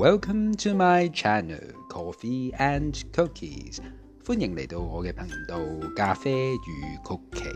Welcome to my channel, Coffee and Cookies。歡迎嚟到我嘅頻道咖啡與曲奇。